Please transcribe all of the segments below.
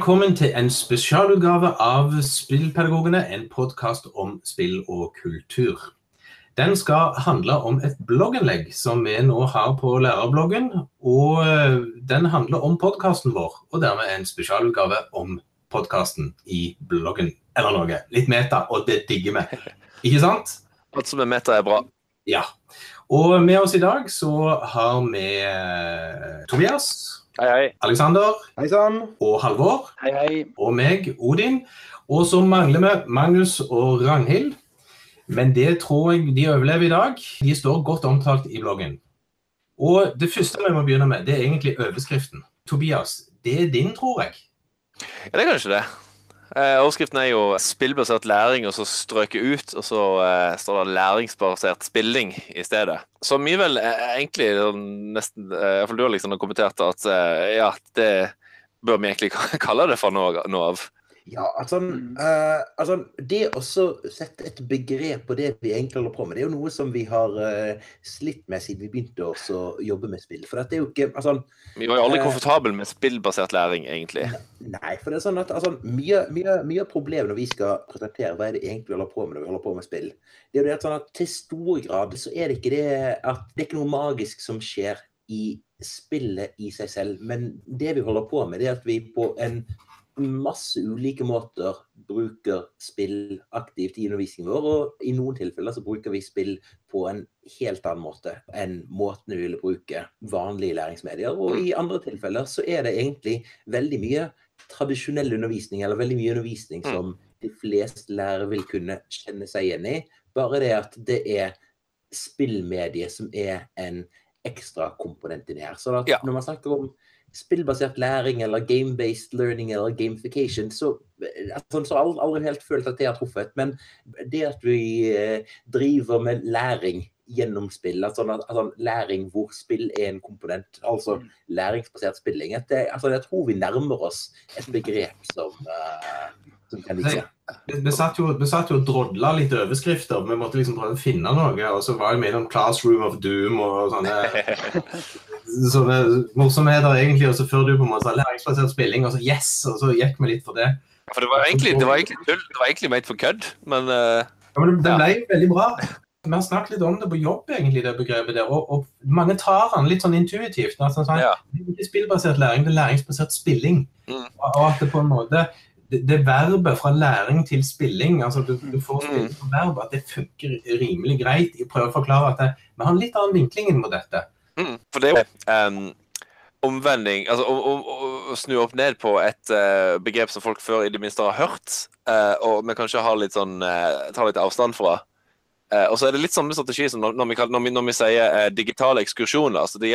Velkommen til en spesialutgave av Spillpedagogene, en podkast om spill og kultur. Den skal handle om et blogginnlegg som vi nå har på lærerbloggen. Og eh, den handler om podkasten vår, og dermed en spesialutgave om podkasten i bloggen. Eller noe. Litt meta, og det digger vi. Ikke sant? Alt som er meta, er bra. Ja. Og med oss i dag så har vi eh, Tobias. Hei, hei. Alexander Hei sann. og Halvor. Hei, hei. Og meg, Odin. Og så mangler vi Magnus og Ragnhild. Men det tror jeg de overlever i dag. De står godt omtalt i bloggen. Og det første vi må begynne med, det er egentlig overskriften. Tobias, det er din, tror jeg. Ja, det er kanskje det. Eh, overskriften er jo 'spillbasert læring', og så strøket ut. Og så eh, står det 'læringsbasert spilling' i stedet. Så mye vel eh, egentlig sånn nesten eh, Iallfall du har kommentert at eh, ja, det bør vi egentlig kalle det for noe, noe av. Ja, altså, Mm. uh, altså Det å sette et begrep på det vi egentlig holder på med, det er jo noe som vi har uh, slitt med siden vi begynte også å jobbe med spill. For dette er jo ikke altså, Vi var jo aldri uh, komfortable med spillbasert læring, egentlig. Nei, for det er sånn at altså, mye, mye, mye av problemet når vi skal presentere hva er det egentlig vi holder på med når vi holder på med spill, det er jo det at, sånn at til stor grad så er det ikke det at det er ikke noe magisk som skjer i spillet i seg selv, men det vi holder på med, det er at vi på en masse ulike måter bruker spill aktivt i undervisningen vår, og i noen tilfeller så bruker vi spill på en helt annen måte enn måten vi ville bruke vanlige læringsmedier. Og i andre tilfeller så er det egentlig veldig mye tradisjonell undervisning, eller veldig mye undervisning Mm. som de fleste lærere vil kunne kjenne seg igjen i. Bare det at det er spillmediet som er en ekstra komponent inni her. Så at Ja. når man snakker om spillbasert læring eller game-based learning eller gamification, så, altså, så har jeg aldri helt følt at det har truffet. Men det at vi eh, driver med læring gjennom spill, altså, altså læring hvor spill er en komponent, altså Mm. læringsbasert spilling, at det, altså, jeg tror vi nærmer oss et begrep som, uh, som kan vise. Vi, satt jo, vi satt jo og drodla litt overskrifter. Vi måtte liksom prøve å finne noe. Og så var det mellom om Classroom of Doom og sånne, sånne morsomheter, egentlig. Og så før du på en måte sa læringsbasert spilling, og så yes! Og så gikk vi litt for det. For det var egentlig, det var egentlig tull. Det var egentlig ment for kødd, men uh, Ja, men det, ble Ja. veldig bra. Vi har snakket litt om det på jobb, egentlig, det begrepet der. Og, og mange tar den litt sånn intuitivt. Altså, sånn, Ja. Det er ikke spillbasert læring, det er læringsbasert spilling. Mm. Og, og at det på en måte det, det verbet fra læring til spilling, altså du, du får spilt på som verb, at det funker rimelig greit. Jeg prøver å forklare at det, vi har en litt annen vinkling inn mot dette. mm, For det er jo um, omvending Altså å, å, å snu opp ned på et uh, begrep som folk før i det minste har hørt, uh, og vi kanskje har litt sånn uh, tar litt avstand fra. Og så er det litt samme strategi som når, når, vi, når, vi, når vi sier digitale ekskursjoner. Altså det,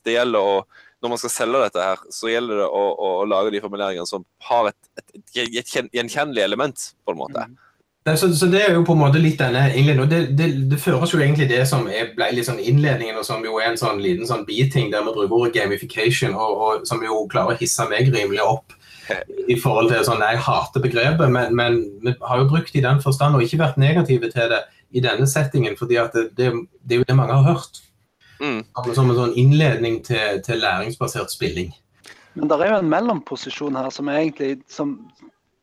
det gjelder å Når man skal selge dette her, så gjelder det å, å, å lage de formuleringene som har et, et, et, et gjenkjennelig element, på en måte. Det, så, så det er jo på en måte litt denne innledningen, og det, det, det føres jo egentlig det som er, ble litt sånn innledningen, og som jo er en sånn liten sånn biting der vi bruker ordet gamification, og, og som jo klarer å hisse meg rimelig opp i forhold til sånn, Jeg hater begrepet, men, men vi har jo brukt det i den forstand og ikke vært negative til det i denne settingen, fordi det, det, det er jo det mange har hørt. Mm. Som, som en sånn innledning til, til læringsbasert spilling. Men det er jo en mellomposisjon her som egentlig som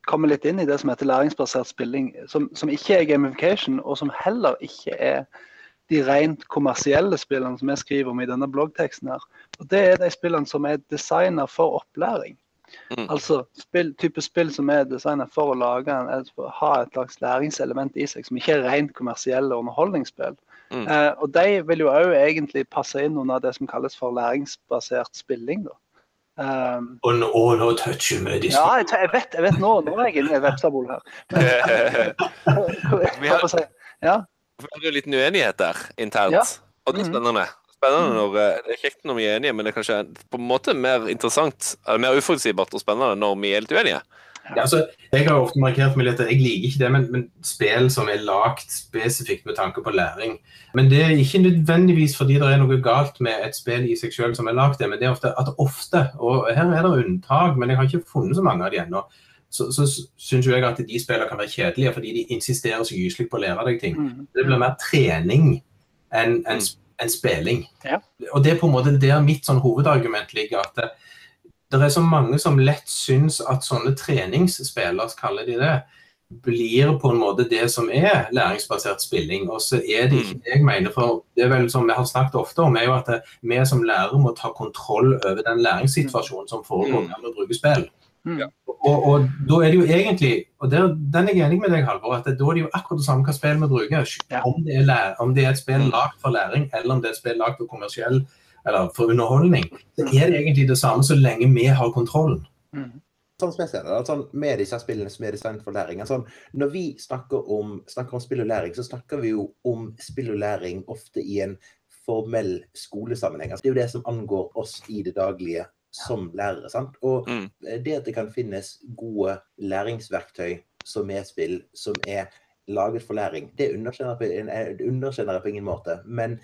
kommer litt inn i det som heter læringsbasert spilling, som, som ikke er gamification, og som heller ikke er de rent kommersielle spillene som jeg skriver om i denne bloggteksten. her. Og Det er de spillene som er designa for opplæring. Mm. Altså spill, type spill som er designa for å lage en, ha et slags læringselement i seg, som ikke er rent kommersielle underholdningsspill. Mm. Eh, og de vil jo òg egentlig passe inn under det som kalles for læringsbasert spilling. da. Um, Og nå, nå toucher vi disse. ja, jeg, jeg, vet, jeg vet nå, nå er jeg inne i vepsebol her. Vi har- si? Ja, Vi jo en liten uenighet der internt, Ja. og det er Mhm. spennende. Spennende når, eh, Det er kjekt når vi er enige, men det er kanskje på en måte mer interessant, eller mer uforutsigbart og spennende når vi er litt uenige. Ja, altså, jeg har ofte markert meg litt at jeg liker ikke det, men, men spill som er lagd spesifikt med tanke på læring. Men det er ikke nødvendigvis fordi det er noe galt med et spill i seg selv som er lagd det, men det er ofte at ofte, og her er det unntak, men jeg har ikke funnet så mange av de ennå, så, så syns jeg at de spillene kan være kjedelige fordi de insisterer så gyselig på å lære deg ting. Mm. Det blir mer trening enn en, en spilling. Ja. Og det er på en måte der mitt sånn hovedargument ligger. at det, er så mange som lett syns at sånne treningsspillere, kaller de det, blir på en måte det som er læringsbasert spilling. Og så er det ikke det jeg mener. For det er vel som vi har snakket ofte om, er jo at vi som lærere må ta kontroll over den læringssituasjonen som foregår Mm. når vi bruker spill. Mm. Ja. Og, og da er det jo egentlig, og der, den er jeg enig med deg, Halvor, at det, da er det jo akkurat det samme hva spill vi bruker. Om, det er lær, om det er et spill Mm. lagd for læring, eller om det er et spill lagd for kommersiell eller for underholdning, så er det egentlig det samme så lenge vi har kontrollen. Mm. sånn som jeg ser det, sånn, med disse spillene som er designet for læring sånn, Når vi snakker om, snakker om spill og læring, så snakker vi jo om spill og læring ofte i en formell skolesammenheng. Altså, det er jo det som angår oss i det daglige som lærere. sant? Og Mm. det at det kan finnes gode læringsverktøy som er spill, som er laget for læring, det underkjenner jeg på, det underkjenner jeg på ingen måte. Men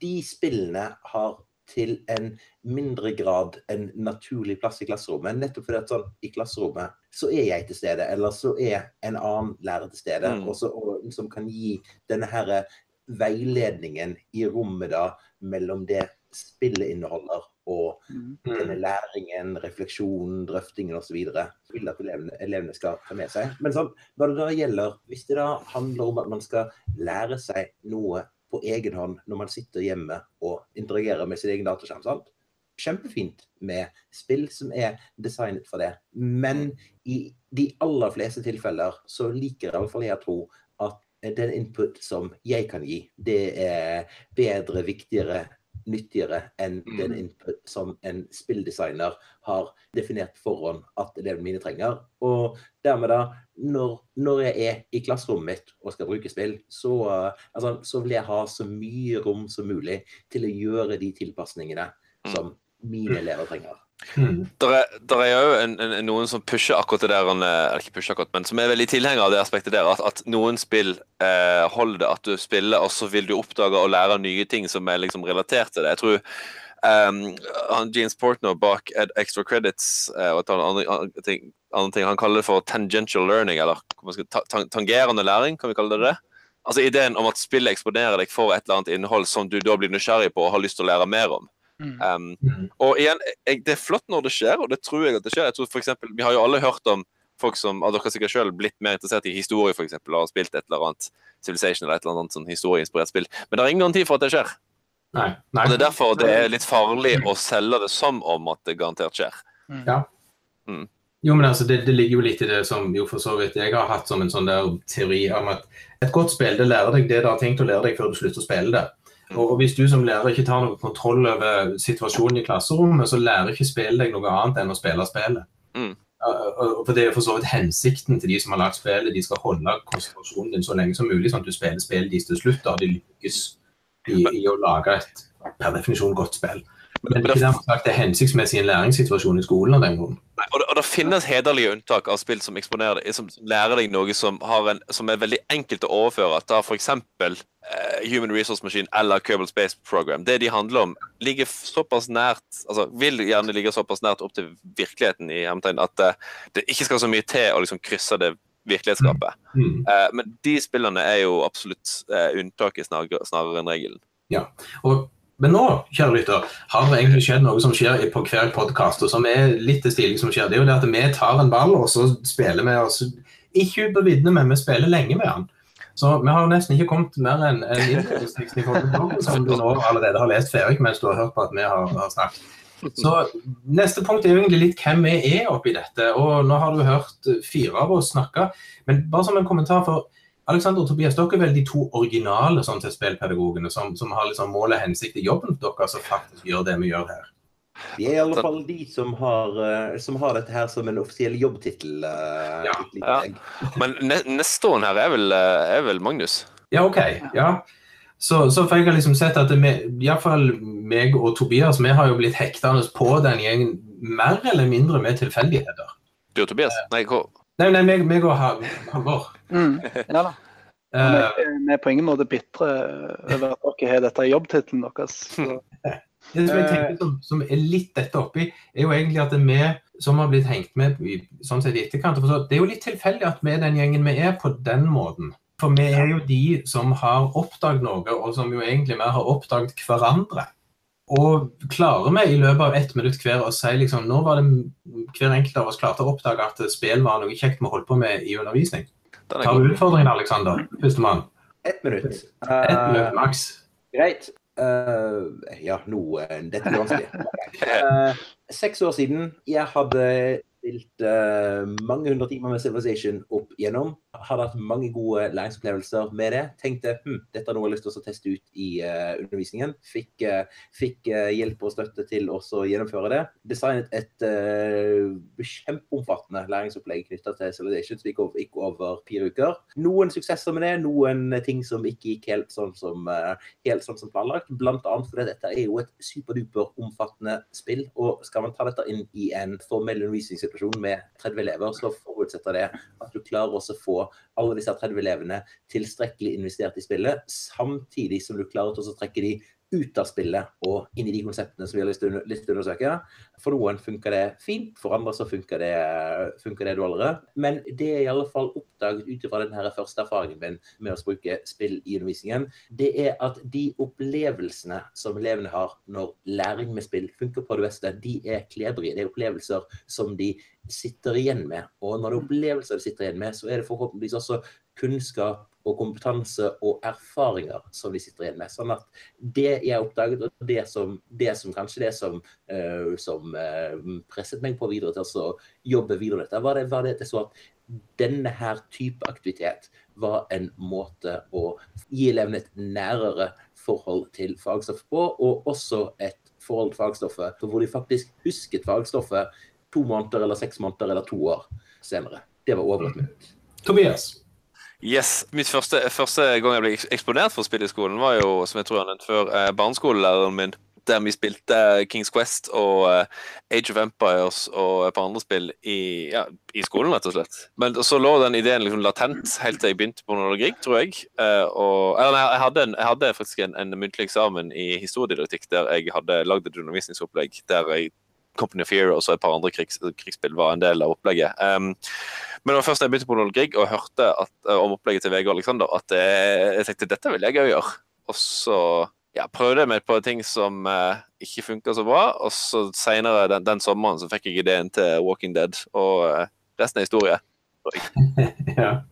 de spillene har til en mindre grad en naturlig plass i klasserommet. Nettopp fordi at sånn, i klasserommet så er jeg til stede, eller så er en annen lærer til stede, Mm. Også, og, som kan gi denne her veiledningen i rommet da mellom det spillet inneholder og Mm. denne læringen, refleksjonen, drøftingen osv. vil at elevene, elevene skal ta med seg. Men sånn, når det da gjelder, hvis det da handler om at man skal lære seg noe på egen hånd når man sitter hjemme og interagerer med sin egen dataskjerm, sant? kjempefint med spill som er designet for det. Men i de aller fleste tilfeller så liker i hvert fall jeg å tro at den input som jeg kan gi, det er bedre, viktigere, nyttigere enn Mm. den input som en spilldesigner har definert forhånd at elevene mine trenger. Og dermed da, når, når jeg er i klasserommet mitt og skal bruke spill, så, altså, så vil jeg ha så mye rom som mulig til å gjøre de tilpasningene Mm. som mine elever trenger. Mm. Der er, der er jo en, en, noen som pusher akkurat det der, eller ikke pusher akkurat, men som er veldig tilhenger av det aspektet der, at, at noen spill eh, holder det at du spiller, og så vil du oppdage og lære nye ting som er liksom relatert til det. Jeg tror um, Jeans Portner bak Ed Extra Credits eh, og et annet, andre, ting, annet, ting, han kaller det for tangential learning, eller skal, ta, tangerende læring, kan vi kalle det det? Altså Ideen om at spillet eksponerer deg for et eller annet innhold som du da blir nysgjerrig på og har lyst til å lære mer om. Mm. Um, Mm. og igjen, jeg, Det er flott når det skjer, og det tror jeg at det skjer. Jeg tror for eksempel, Vi har jo alle hørt om folk som av dere sikkert selv blitt mer interessert i historie eksempel, og har spilt et eller annet Civilization eller et eller annet sånn historieinspirert spill. Men det er ingen garanti for at det skjer. Nei. Nei. Og Det er derfor det er litt farlig å selge det som om at det garantert skjer. Mm. Jo, men altså, det, det ligger jo litt i det som jo for så vidt jeg har hatt som en sånn der teori om at et godt spill det lærer deg det du har tenkt å lære deg før du slutter å spille det. Og Hvis du som lærer ikke tar noe kontroll over situasjonen i klasserommet, så lærer ikke spillet deg noe annet enn å spille spillet. Mm. For Det er for så vidt hensikten til de som har lagt spillet. De skal holde konsentrasjonen din så lenge som mulig, sånn at du spiller spillet deres til slutt. Da de lykkes i, i å lage et per definisjon godt spill. Men det er ikke dermed sagt det er hensiktsmessig i en læringssituasjon i skolen. av den grunnen. Og det, og det finnes hederlige unntak av spill som eksponerer deg, som lærer deg noe som, har en, som er veldig enkelt å overføre. Ta f.eks. Uh, Human Resource Machine eller Kerbal Space Program. Det de handler om, ligger såpass nært altså vil gjerne ligge såpass nært opp til virkeligheten i hermetegn at uh, det ikke skal så mye til å liksom krysse det virkelighetsgapet. Mm. Uh, men de spillene er jo absolutt uh, unntaket snarere, snarere enn regelen. Ja, Og, men nå, kjære lytter, har det egentlig skjedd noe som skjer på hver podkast, og som er litt det stilige som skjer. Det er jo det at vi tar en ball, og så spiller vi oss ikke ut på viddene, men vi spiller lenge med den. Så vi har nesten ikke kommet mer enn en innledningstekst i forhold som du nå allerede har lest ferdig mens du har hørt på at vi har, har snakket. Så neste punkt er jo egentlig litt hvem vi er oppi dette. Og nå har du hørt fire av oss snakke, men bare som en kommentar for Alexander og Tobias, dere er vel de to originale sånn til spillpedagogene som, som har liksom mål og hensikt i jobben for dere, som faktisk gjør det vi gjør her. Vi er i alle fall de som har, eh, som har dette her som en offisiell jobbtittel. eh, Ja, ja. Men neste år her er vel, uh, er vel Magnus? Ja, OK. Ja. Så, så får jeg har liksom sett at iallfall i hvert fall meg og Tobias, vi har jo blitt hektende på den gjengen mer eller mindre med tilfeldigheter. Du og Tobias? Nei, hvor? Nei, nei, meg, meg og Ha- Halvor. Mm. Ja da. Eh, Vi vi er på ingen måte bitre over at dere har dette i jobbtittelen deres. Så. Det som jeg tenker som, som er litt dette oppi, er jo egentlig at vi som har blitt hengt med i, sånn sett i etterkant, det er jo litt tilfeldig at vi er den gjengen vi er på den måten. For vi er jo de som har oppdaget noe, og som jo egentlig mer har oppdaget hverandre. Og klarer vi i løpet av ett minutt hver å si liksom, når var det hver enkelt av oss klarte å oppdage at spill var noe kjekt vi holdt på med i undervisning. Er Tar du utfordringen, Aleksander? Førstemann. Ett minutt. Ett Eh, minutt maks. Greit. Uh, ja, noe eh, Dette blir vanskelig. Uh, seks år siden. Jeg hadde spilt uh, mange hundre timer med Civilization opp igjennom. Hadde hatt mange gode læringsopplevelser med det. Tenkte hm, dette er noe jeg har lyst til å teste ut i uh, undervisningen. Fikk, uh, fikk hjelp og støtte til å gjennomføre det. Designet et kjempeomfattende læringsopplegg knytta til Civilization som gikk over, gikk over fire uker. Noen suksesser med det, noen ting som ikke gikk helt sånn som helt sånn som planlagt. Blant annet fordi dette er jo et superduper omfattende spill. Og skal man ta dette inn i en formell undervisningssituasjon med 30 elever, så forutsetter det at du klarer også å få alle disse 30 elevene tilstrekkelig investert i spillet, samtidig som du klarer til å trekke de ut av spillet og inn i de konseptene som vi har lyst til, å- undersøke. For noen funker det fint, for andre så funker det, funker det dårligere. Men det jeg i alle fall oppdaget ut ifra denne første erfaringen min med å bruke spill i undervisningen, det er at de opplevelsene som elevene har når læring med spill funker på det beste, de er klebrige. Det er opplevelser som de sitter igjen med. Og når det er opplevelser de sitter igjen med, så er det forhåpentligvis også kunnskap og kompetanse og erfaringer som de sitter igjen med. Sånn at det jeg oppdaget, og det som, det som kanskje det som, uh, som uh, presset meg på videre til å jobbe videre med dette, var det, var det jeg så at denne her type aktivitet var en måte å gi elevene et nærere forhold til fagstoffet på, og også et forhold til fagstoffet hvor de faktisk husket fagstoffet to måneder eller seks måneder eller to år senere. Det var over et minutt. Tobias. Yes. Mitt første, første gang jeg ble eksponert for spill i skolen, var jo, som jeg tror jeg før, eh, barneskolelæreren min. Der vi spilte Kings Quest og eh, Age of Empires og et par andre spill i, ja, i skolen, rett og slett. Men så lå den ideen liksom latent helt til jeg begynte på monologi, tror jeg. Eh, og, eller jeg hadde, en, jeg hadde faktisk en, en muntlig eksamen i historiedidaktikk der jeg hadde lagd et undervisningsopplegg der jeg Company of Heroes og et par andre krigs, krigsspill var en del av opplegget. Um, men var først da jeg begynte på monologi og hørte at, eh, om opplegget til Vegard Alexander, at jeg, jeg tenkte dette vil jeg òg gjøre. Og så ja, prøvde jeg meg på ting som uh, ikke funka så bra. Og så seinere den, den sommeren så fikk jeg ideen til Walking Dead, og uh, resten er historie. Ja.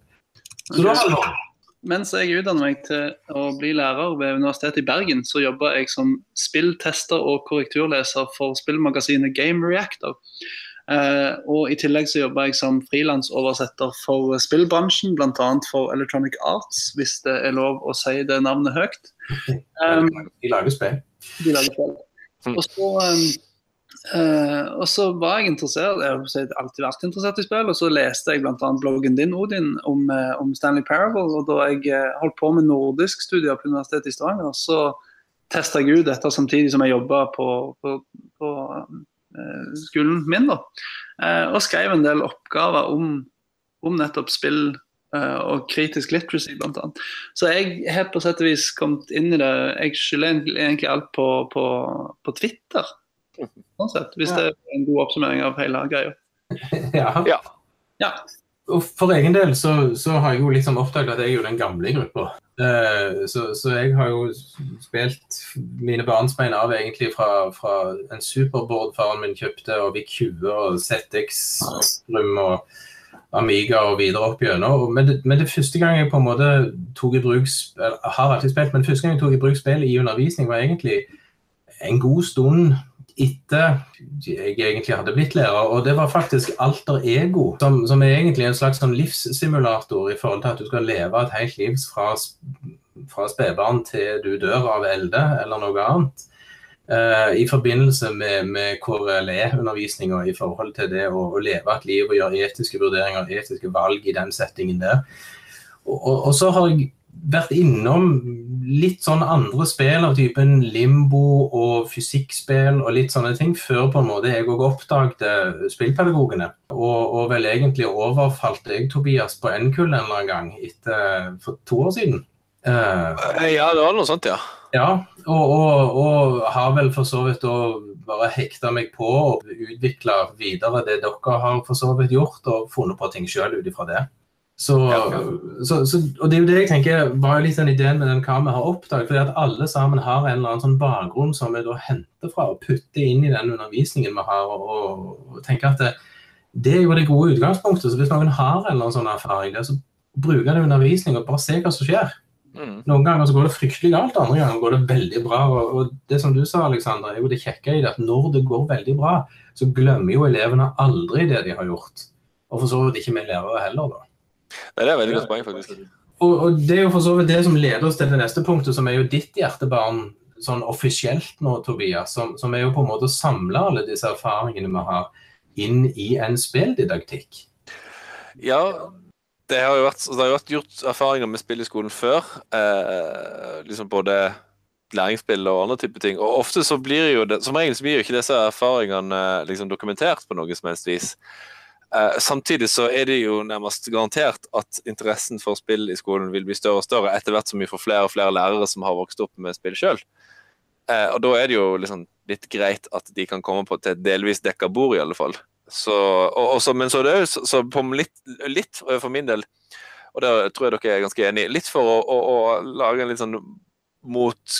Så da, Halvor. Mens jeg utdanner meg til å bli lærer ved Universitetet i Bergen, så jobber jeg som spilltester og korrekturleser for spillmagasinet Game Reactor. Eh, og I tillegg så jobber jeg som frilansoversetter for spillbransjen, bl.a. for Electronic Arts, hvis det er lov å si det navnet høyt. Um, De lager spill. de lager spill. Og så, um, eh, og så var jeg interessert, jeg har alltid vært interessert i spill, og så leste jeg bl.a. bloggen din, Odin, om, eh, om Stanley Parable. Og da jeg eh, holdt på med nordisk studier på Universitetet i Stavanger, så testa jeg ut dette samtidig som jeg jobba på, på, på skolen min. da. Og skrev en del oppgaver om, om nettopp spill og kritisk literacy, annet. Så jeg har på sett og vis kommet inn i det. Jeg skylder egentlig- alt på, på, Twitter, sett, hvis det er en god oppsummering av hele greia. Ja. Ja. Ja. Og for egen del så, så har jeg jo liksom oppdaget at jeg er jo den gamle i gruppa. Eh, så, så jeg har jo spilt mine barnsbein av egentlig fra, fra en superboard faren min kjøpte, og VIC 20 og ZX-rum og Amiga og videre opp gjennom. Men, men det første gang jeg på en måte tok i bruk eller, har alltid spilt, men første gang jeg tok i bruk spill i undervisning, var egentlig en god stund etter jeg egentlig hadde blitt lærer, og det var faktisk Alter Ego, som, som er egentlig en slags sånn livssimulator i forhold til at du skal leve et helt liv fra, fra spedbarn til du dør av elde eller noe annet. Uh, I forbindelse med, med KRLE-undervisninga i forhold til det å, å leve et liv og gjøre etiske vurderinger, etiske valg i den settingen der. Og, og, og så har jeg vært innom litt sånn andre spill av typen limbo og fysikkspill og litt sånne ting, før på en måte jeg òg oppdaget spillpedagogene. Og, og, vel egentlig overfalt jeg Tobias på N-kull en eller annen gang etter, for to år siden. Uh, ja, det var noe sånt, ja. Ja, og, og, og har vel for så vidt bare hekta meg på og utvikla videre det dere har for så vidt gjort, og funnet på ting sjøl ut ifra det. Så, så, så, og Det er jo det jeg tenker var jo litt den ideen med den hva vi har oppdaget. fordi at Alle sammen har en eller annen sånn bakgrunn som vi da henter fra og putter inn i den undervisningen vi har. og, og tenker at det, det, er jo det gode utgangspunktet. så Hvis noen har en eller annen sånn erfaring, der, så bruke det i undervisning og bare se hva som skjer. Mm. Noen ganger så går det fryktelig galt, andre ganger går det veldig bra. og, og Det som du sa, Alexander, er jo det kjekke i det at når det går veldig bra, så glemmer jo elevene aldri det de har gjort. Og for så vidt ikke vi lærere heller, da. Nei, Det er veldig godt poeng, faktisk. Og, og, Det er jo for så vidt det som leder oss til det neste punktet, som er jo ditt hjertebarn sånn offisielt nå, Tobias. Som, som er jo på en måte å samle alle disse erfaringene vi har, inn i en spilldidaktikk. Ja, det har jo vært, det har vært gjort erfaringer med spill i skolen før. Eh, liksom både læringsspill og andre type ting. Og ofte så blir jo det, Som regel så blir jo ikke disse erfaringene liksom dokumentert på noe som helst vis. Uh, samtidig så er det jo nærmest garantert at interessen for spill i skolen vil bli større og større etter hvert som vi får flere og flere lærere som har vokst opp med spill sjøl. Eh, og da er det jo liksom litt greit at de kan komme på til et delvis dekka bord, i alle fall. Så, og, også, men så det jo så på litt, litt, for min del, og der tror jeg dere er ganske enige, litt for å, å, å, lage en litt sånn mot,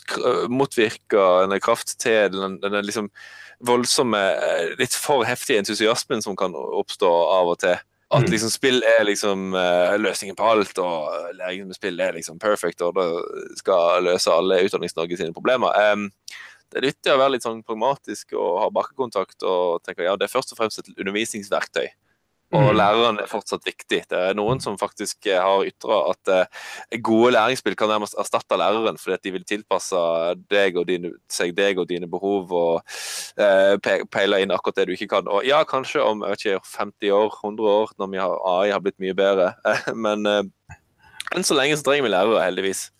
motvirke kraft til den, den liksom voldsomme, eh, litt for heftige entusiasmen som kan oppstå av og til. At mm. liksom spill er liksom uh, løsningen på alt, og læringen med spill er liksom perfect, og det skal løse alle Utdannings-Norge sine problemer. Um, det er nyttig å være litt sånn pragmatisk og ha bakkekontakt og tenke ja, det er først og fremst et undervisningsverktøy. Og mm. læreren er fortsatt viktig. Det er noen som faktisk eh, har ytra at uh, gode læringsspill kan nærmest erstatte læreren, fordi at de vil tilpasse deg og dine, seg deg og dine behov og uh, peile inn akkurat det du ikke kan. Og ja, kanskje om ikke, 50 år, 100 år, når har, AI har blitt mye bedre. men enn så lenge så trenger vi lærere, heldigvis.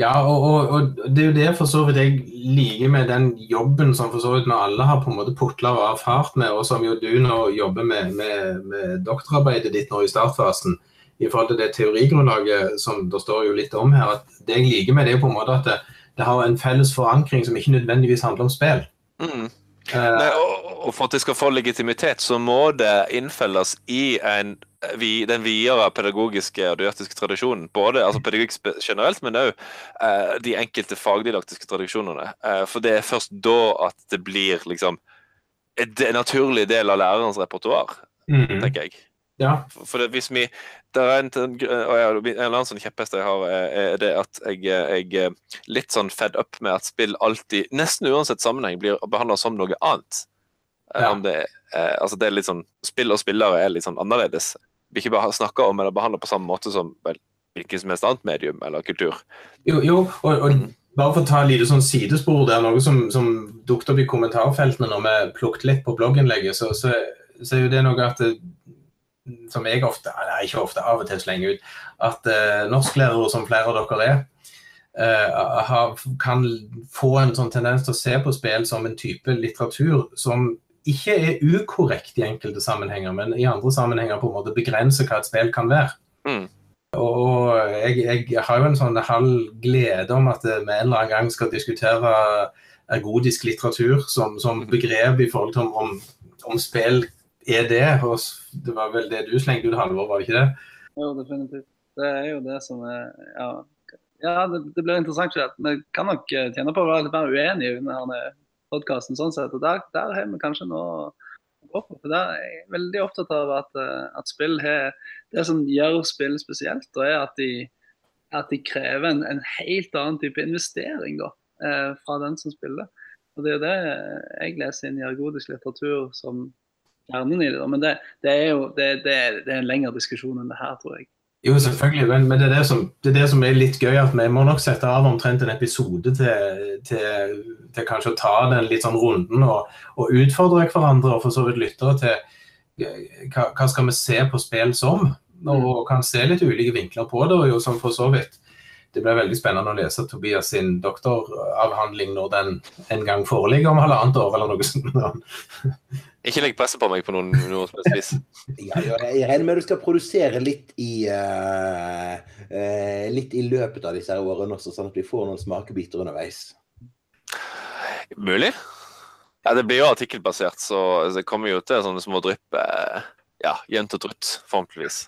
Ja, og, og, og, det er jo det for så vidt jeg liker med den jobben som for så vidt vi alle har på en måte putla og erfart med, og som jo du nå jobber med, med, med doktorarbeidet ditt nå i startfasen. I forhold til det teorigrunnlaget som det står jo litt om her. at Det jeg liker med det, er på en måte at det, det har en felles forankring som ikke nødvendigvis handler om spill. Mm. Nei, og, og, for at det skal få legitimitet, så må det innfelles i en, den videre pedagogiske og didaktiske tradisjonen. Både altså pedagogikk generelt, men òg eh, de enkelte fagdidaktiske tradisjonene. Eh, for det er først da at det blir liksom en naturlig del av lærerens repertoar, mm -hmm. tenker jeg. Ja. For, for det, hvis vi det er en, en annen sånn kjepphest jeg har, er det at jeg, jeg er litt sånn fed up med at spill alltid, nesten uansett sammenheng, blir behandla som noe annet. Eh, ja. Det, eh, altså det er litt sånn, Spill og spillere er litt sånn annerledes. Vi ikke bare snakker om eller behandler på samme måte som vel, hvilket som helst annet medium eller kultur. Jo, jo og, og bare for å ta et lite sånn sidespor der, noe som, som dukket opp i kommentarfeltene når vi plukket litt på blogginnlegget, så, så, så er jo det noe at det, som jeg ofte, eller ikke ofte, av og til slenger ut, at uh, norsklærere, som flere av dere er, uh, har, kan få en sånn tendens til å se på spill som en type litteratur som ikke er ukorrekt i enkelte sammenhenger, men i andre sammenhenger på en måte begrenser hva et spill kan være. Mm. Og jeg, jeg, har jo en sånn halv glede om at vi en eller annen gang skal diskutere ergodisk litteratur som, som begrep i forhold til om, om, om spill er det. Og det var vel det du slengte ut, Halvor, var det ikke det? Jo, definitivt. Det er jo det som er Ja, ja det, det, blir interessant. Vi kan nok eh, tjene på å være litt mer uenige under podkasten sånn sett. Og der, der har vi kanskje noe. For der er jeg veldig opptatt av at, eh, at spill har Det som gjør spill spesielt, da er at de, at de krever en, en, helt annen type investering da, eh, fra den som spiller. Og Det er det jeg leser inn i ergodisk litteratur som kjernen i det. Men det, det er jo det, det, er, det, er, en lengre diskusjon enn det her, tror jeg. Jo, selvfølgelig, men, men det, er som, det, er det, som, er litt gøy. at Vi må nok sette av omtrent en episode til, til, til kanskje å ta den litt sånn runden og, og utfordre hverandre og for så vidt lyttere til eh, hva, hva, skal vi se på spill som. Og kan se litt ulike vinkler på det. og jo som for så vidt det blir veldig spennende å lese Tobias sin doktoravhandling når den en gang foreligger om halvannet år, eller noe sånt. Ikke legg presset på meg på noen, noe vis. Ja, ja, jeg regner med du skal produsere litt i uh, uh, litt i løpet av disse årene også, sånn at vi får noen smakebiter underveis. Mulig. Ja, Det blir jo artikkelbasert, så det kommer jo til sånne små drypp uh, ja, jevnt og trutt, forhåpentligvis.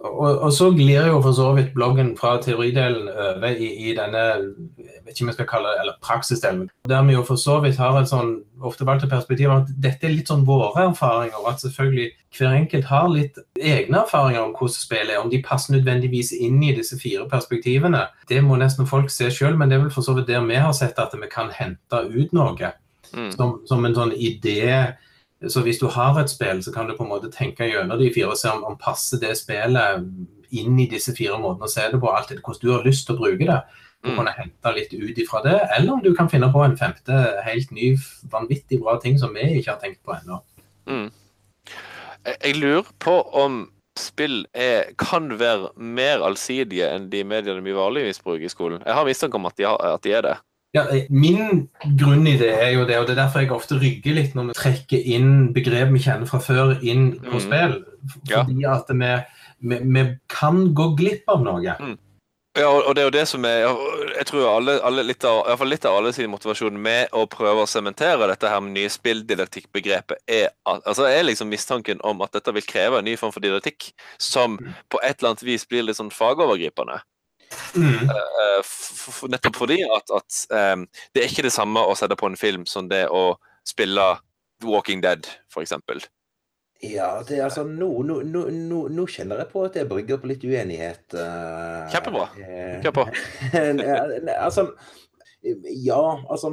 Og, og, så glir jo for så vidt bloggen fra teoridelen over i, i denne jeg vet ikke om jeg skal kalle det, eller praksisdelen. Der vi jo for så vidt har et sånn ofte valgte perspektiv at dette er litt sånn våre erfaringer. Og at selvfølgelig hver enkelt har litt egne erfaringer om hvordan spillet er. Om de passer nødvendigvis inn i disse fire perspektivene. Det må nesten folk se sjøl, men det er vel for så vidt der vi har sett at vi kan hente ut noe. Mm. Som, som en sånn idé så hvis du har et spill, så kan du på en måte tenke gjennom de fire og se om, om passer det spillet inn i disse fire måtene å se det på, alt etter hvordan du har lyst til å bruke det. Du mm. kunne hente litt ut ifra det, eller om du kan finne på en femte helt ny, vanvittig bra ting som vi ikke har tenkt på ennå. Mm. Jeg lurer på om spill er, kan være mer allsidige enn de mediene vi vanligvis bruker i skolen. Jeg har mistanke om at de, har, at de er det. Ja, min grunnidé er jo det, og det er derfor jeg ofte rygger litt når vi trekker inn begrep vi kjenner fra før, inn på mm. spill. Fordi ja. at vi, vi, vi, kan gå glipp av noe. Mm. Ja, og det er jo det som er Jeg tror alle, alle litt, av, i fall litt av alle sin motivasjon med å prøve å sementere dette her med nye spilldidaktikkbegrepet, er, altså er liksom mistanken om at dette vil kreve en ny form for didaktikk som mm. på et eller annet vis blir litt sånn fagovergripende. Mm. Uh, nettopp fordi at, at um, det er ikke det samme å sette på en film som det å spille Walking Dead, f.eks. Ja, det altså nå, nå, nå, nå, kjenner jeg på at jeg brygger på litt uenighet. Uh, Kjempebra. Kjør på. altså ja, altså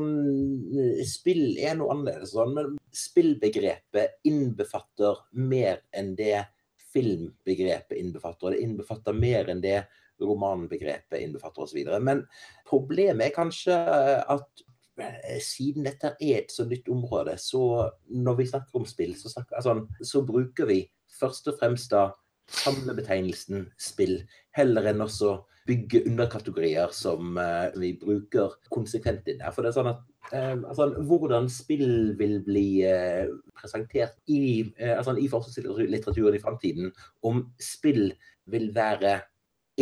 Spill er noe annerledes, sånn, men spillbegrepet innbefatter mer enn det filmbegrepet innbefatter. Og det innbefatter mer enn det romanbegrepet innbefatter osv. Men problemet er kanskje at eh, siden dette er et så nytt område, så når vi snakker om spill, så, snakker, altså, så bruker vi først og fremst da samlebetegnelsen spill, heller enn også bygge underkategorier som uh, vi bruker konsekvent inn der. For det er sånn at uh, altså, Hvordan spill vil bli uh, presentert i, altså, i forskningslitteraturen i framtiden, om spill vil være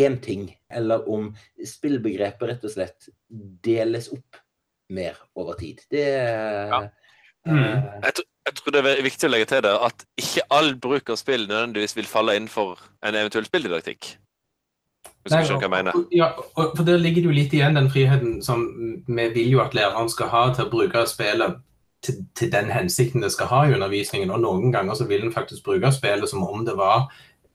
én ting, eller om spillbegrepet rett og slett deles opp mer over tid. Det ja. mm. jeg, tror, jeg, tror det er viktig å legge til det at ikke all bruk av spill nødvendigvis vil falle innenfor en eventuell spilldidaktikk. Hvis Nei, du skjønner hva jeg mener. Ja, og for Der ligger det jo litt igjen den friheten som vi vil jo at læreren skal ha til å bruke spillet til, til, den hensikten det skal ha i undervisningen. Og noen ganger så vil en faktisk bruke spillet som om det var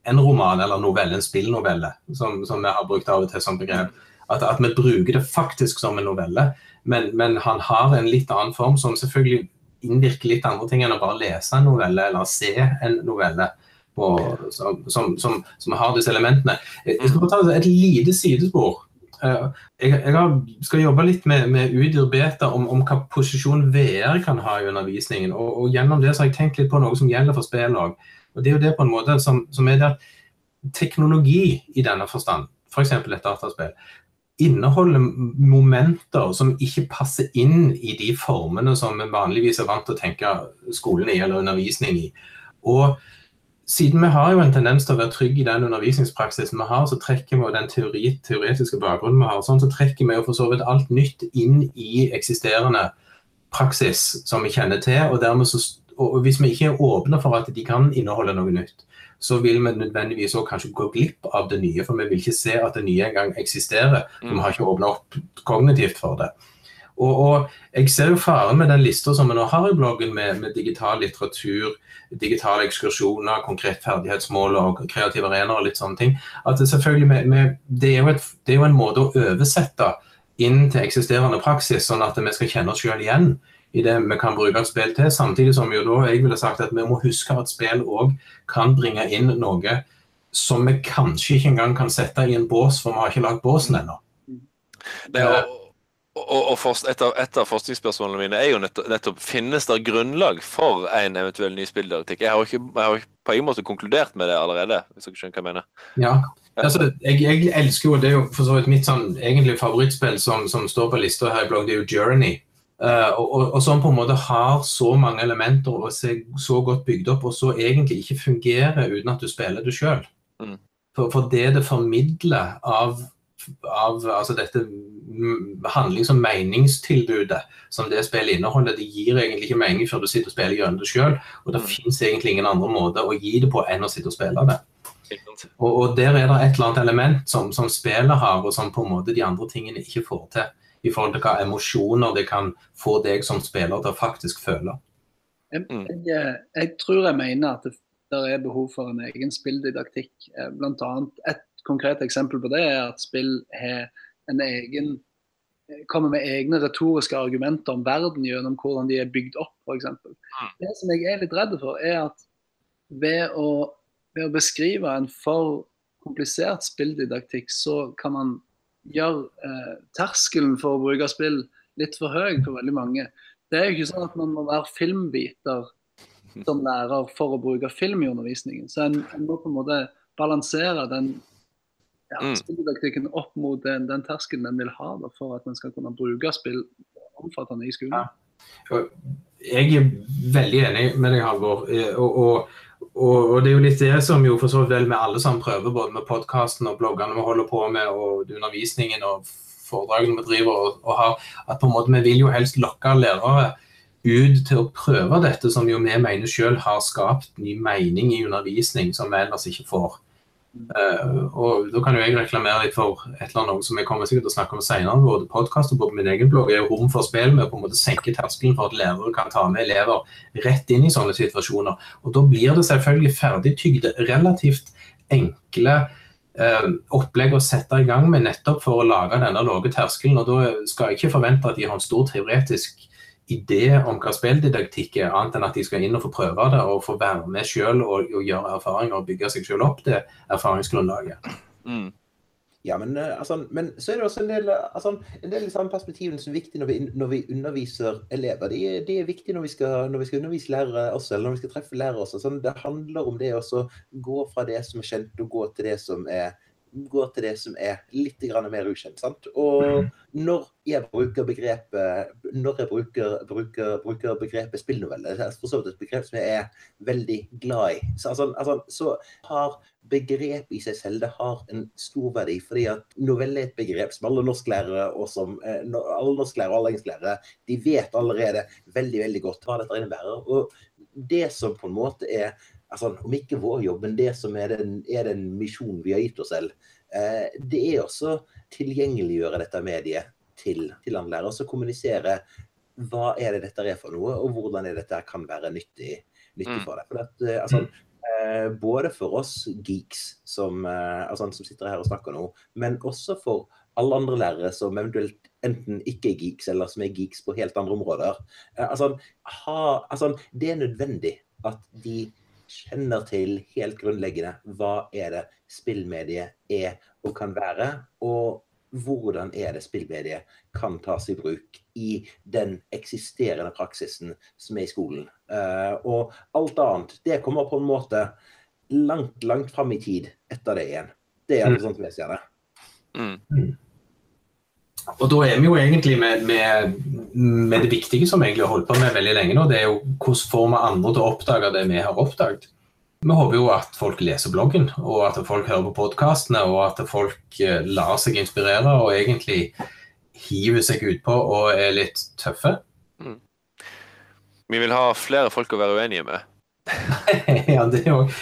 en roman eller novelle, en spillnovelle, som, som vi har brukt av og til som begrep. At, at, vi bruker det faktisk som en novelle, men, men, han har en litt annen form som selvfølgelig innvirker litt andre ting enn å bare lese en novelle eller se en novelle. På, som, som, som, har disse elementene. Jeg skal ta et lite sidespor. Jeg, jeg, har, skal jobbe litt med, med Udir Beta om, om, hva posisjon VR kan ha i undervisningen. Og, og, Gjennom det så har jeg tenkt litt på noe som gjelder for spill òg. Og Det er jo det på en måte som, som er at teknologi i denne forstand, f.eks. For et dataspill, inneholder momenter som ikke passer inn i de formene som vi vanligvis er vant til å tenke skolen i, eller undervisning i. Og siden vi har jo en tendens til å være trygge i den undervisningspraksisen vi har, så trekker vi den teori, teoretiske bakgrunnen vi har, sånn, så trekker vi jo for så vidt alt nytt inn i eksisterende praksis som vi kjenner til. og dermed så og hvis vi ikke er åpne for at de kan inneholde noe nytt, så vil vi nødvendigvis også kanskje gå glipp av det nye. For vi vil ikke se at det nye engang eksisterer. Vi har ikke åpna opp kognitivt for det. Og, og, Jeg ser jo faren med den lista som vi nå har i bloggen, med, med digital litteratur, digitale ekskursjoner, konkret ferdighetsmål og kreative arenaer og litt sånne ting. at Det selvfølgelig med, med, det, er et, det er jo en måte å oversette inn til eksisterende praksis, sånn at vi skal kjenne oss selv igjen i det vi kan bruke et spill til. Samtidig som jo da jeg ville sagt at vi må huske at spill òg kan bringe inn noe som vi kanskje ikke engang kan sette i en bås, for vi har ikke lagd båsen ennå. Det er, og, og forst, et, av, et, av, forskningsspørsmålene mine er jo nettopp, nettopp finnes det grunnlag for en eventuell ny spilldidaktikk. Jeg har ikke, jeg har på ingen måte konkludert med det allerede. hvis dere skjønner hva jeg mener. Ja, altså, jeg, jeg, elsker jo, Det er jo for så vidt mitt sånn, egentlig favorittspill som, som står på lista her i blogg, det er jo Journey. Uh, og, og, som på en måte har så mange elementer og er så godt bygd opp, og så egentlig ikke fungerer uten at du spiller det sjøl. Mm. For, for, det det formidler av, av altså dette handlings- og meningstilbudet som det spillet inneholder, det gir egentlig ikke mening før du sitter og spiller gjennom det sjøl. Og det mm. fins egentlig ingen andre måter å gi det på enn å sitte og spille det. Og, og der er det et eller annet element som, som spillet har, og som på en måte de andre tingene ikke får til. I forhold til hva emosjoner det kan få deg som spiller til å faktisk føle. Jeg, mm. jeg, jeg tror jeg mener at det, er behov for en egen spilldidaktikk. Eh, blant annet et konkret eksempel på det er at spill har en egen kommer med egne retoriske argumenter om verden gjennom hvordan de er bygd opp, f.eks. Mm. Det som jeg er litt redd for, er at ved å, ved å beskrive en for komplisert spilldidaktikk, så kan man gjøre eh, terskelen for å bruke spill litt for høy for veldig mange. Det er jo ikke sånn at man må være filmbiter som lærer for å bruke film i undervisningen. Så en, en må på en måte balansere den ja, mm. spilldidaktikken opp mot den, den terskelen en vil ha da, for at en skal kunne bruke spill omfattende i skolen. Ja. Jeg er veldig enig med deg, Halvor. Eh, og, og, og, og, det er jo litt det som jo for så vidt vi alle sammen prøver, både med podkasten og bloggene vi holder på med, og undervisningen og foredragene vi driver og, og har, at på en måte vi vil jo helst lokke lærere ut til å prøve dette som jo vi mener selv har skapt ny mening i undervisning som vi ellers ikke får. Uh, og Da kan jo jeg reklamere litt for et eller annet som jeg kommer sikkert til å snakke om senere. Både podkast og på min egen blogg er jo rom for spill med å på en måte senke terskelen for at lærere kan ta med elever rett inn i sånne situasjoner. Og Da blir det selvfølgelig ferdigtygde, relativt enkle uh, opplegg å sette i gang med nettopp for å lage denne lave terskelen. og Da skal jeg ikke forvente at de har en stor teoretisk idé om hva spilldidaktikk er, annet enn at de skal inn og få prøve det og få være med sjøl og, og, gjøre erfaringer og bygge seg sjøl opp det erfaringsgrunnlaget. Mm. Ja, men, eh, altså, men, så er det også en del, altså, en del liksom, perspektivene som er viktige når vi, når vi underviser elever. De, de, er viktige når vi, skal, når vi skal undervise lærere også, eller når vi skal treffe lærere også. Sånn, det handler om det å gå fra det som er kjent, og gå til det som er går til det som er litt mer ukjent. sant? Og mm. når jeg bruker begrepet når jeg bruker, bruker, bruker begrepet spillnovelle, det er for så vidt et begrep som jeg er veldig glad i, så, altså, altså, så har begrepet i seg selv det har en stor verdi. fordi at novelle er et begrep som alle norsklærere og som eh, alle norsklærere og alle engelsklærere de vet allerede veldig veldig godt hva dette innebærer. Og det som på en måte er altså, om ikke vår jobb, men det som er den, er den misjonen vi har gitt oss selv, eh, det er også tilgjengeliggjøre dette mediet til, til andre lærere. Og kommunisere hva er det dette er for noe, og hvordan er dette kan være nyttig, nyttig mm. for deg. For at, eh, altså, eh, både for oss geeks som, eh, altså, som sitter her og snakker nå, men også for alle andre lærere som eventuelt enten ikke er geeks, eller som er geeks på helt andre områder. Eh, altså, ha, altså, det er nødvendig at de kjenner til helt grunnleggende hva er det spillmediet er og kan være, og hvordan er det spillmediet kan tas i bruk i den eksisterende praksisen som er i skolen. Uh, og alt annet, det kommer på en måte langt, langt fram i tid etter det igjen. Det er mm. sånn som jeg ser det. Mm. Og da er vi jo egentlig med, med, med, det viktige som egentlig har holdt på med veldig lenge nå. Det er jo hvordan får vi andre til å oppdage det vi har oppdaget. Vi håper jo at folk leser bloggen, og at folk hører på podkastene, og at folk eh, lar seg inspirere og egentlig hiver seg utpå og er litt tøffe. Mm. Vi vil ha flere folk å være uenige med. ja, det òg.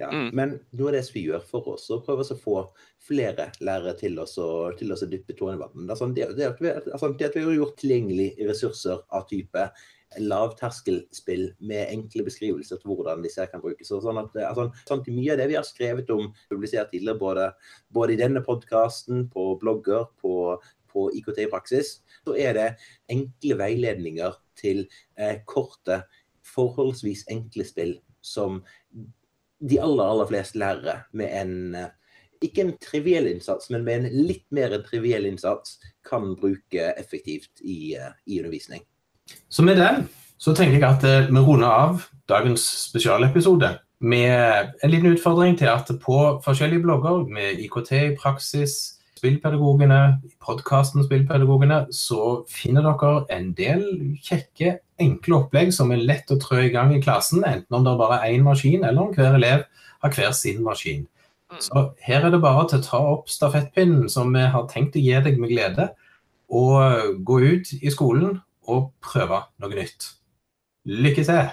Ja, mm. Men noe av det vi gjør for oss, å prøve å få flere lærere til oss å, til oss å dyppe tåene i vann. Altså, det, det, det, altså, det, at vi har gjort tilgjengelig ressurser av type lavterskelspill med enkle beskrivelser til hvordan disse kan brukes. Og sånn at, altså, sånn mye av det vi har skrevet om, publisert tidligere, både, både i denne podkasten, på blogger, på, på IKT i praksis, så er det enkle veiledninger til eh, korte, forholdsvis enkle spill som de aller, aller fleste lærere med en, ikke en triviell innsats, men med en litt mer en triviell innsats, kan bruke effektivt i, eh, i undervisning. Så med den så tenker jeg at eh, vi runder av dagens spesialepisode med en liten utfordring til at på forskjellige blogger med IKT i praksis, Spillpedagogene, i podkasten Spillpedagogene, så finner dere en del kjekke, enkle opplegg som er lett å trø i gang i klassen, enten om det er bare én maskin, eller om hver elev har hver sin maskin. Så her er det bare til å ta opp stafettpinnen som vi har tenkt å gi deg med glede, og gå ut i skolen og prøve noe nytt. Lykke til!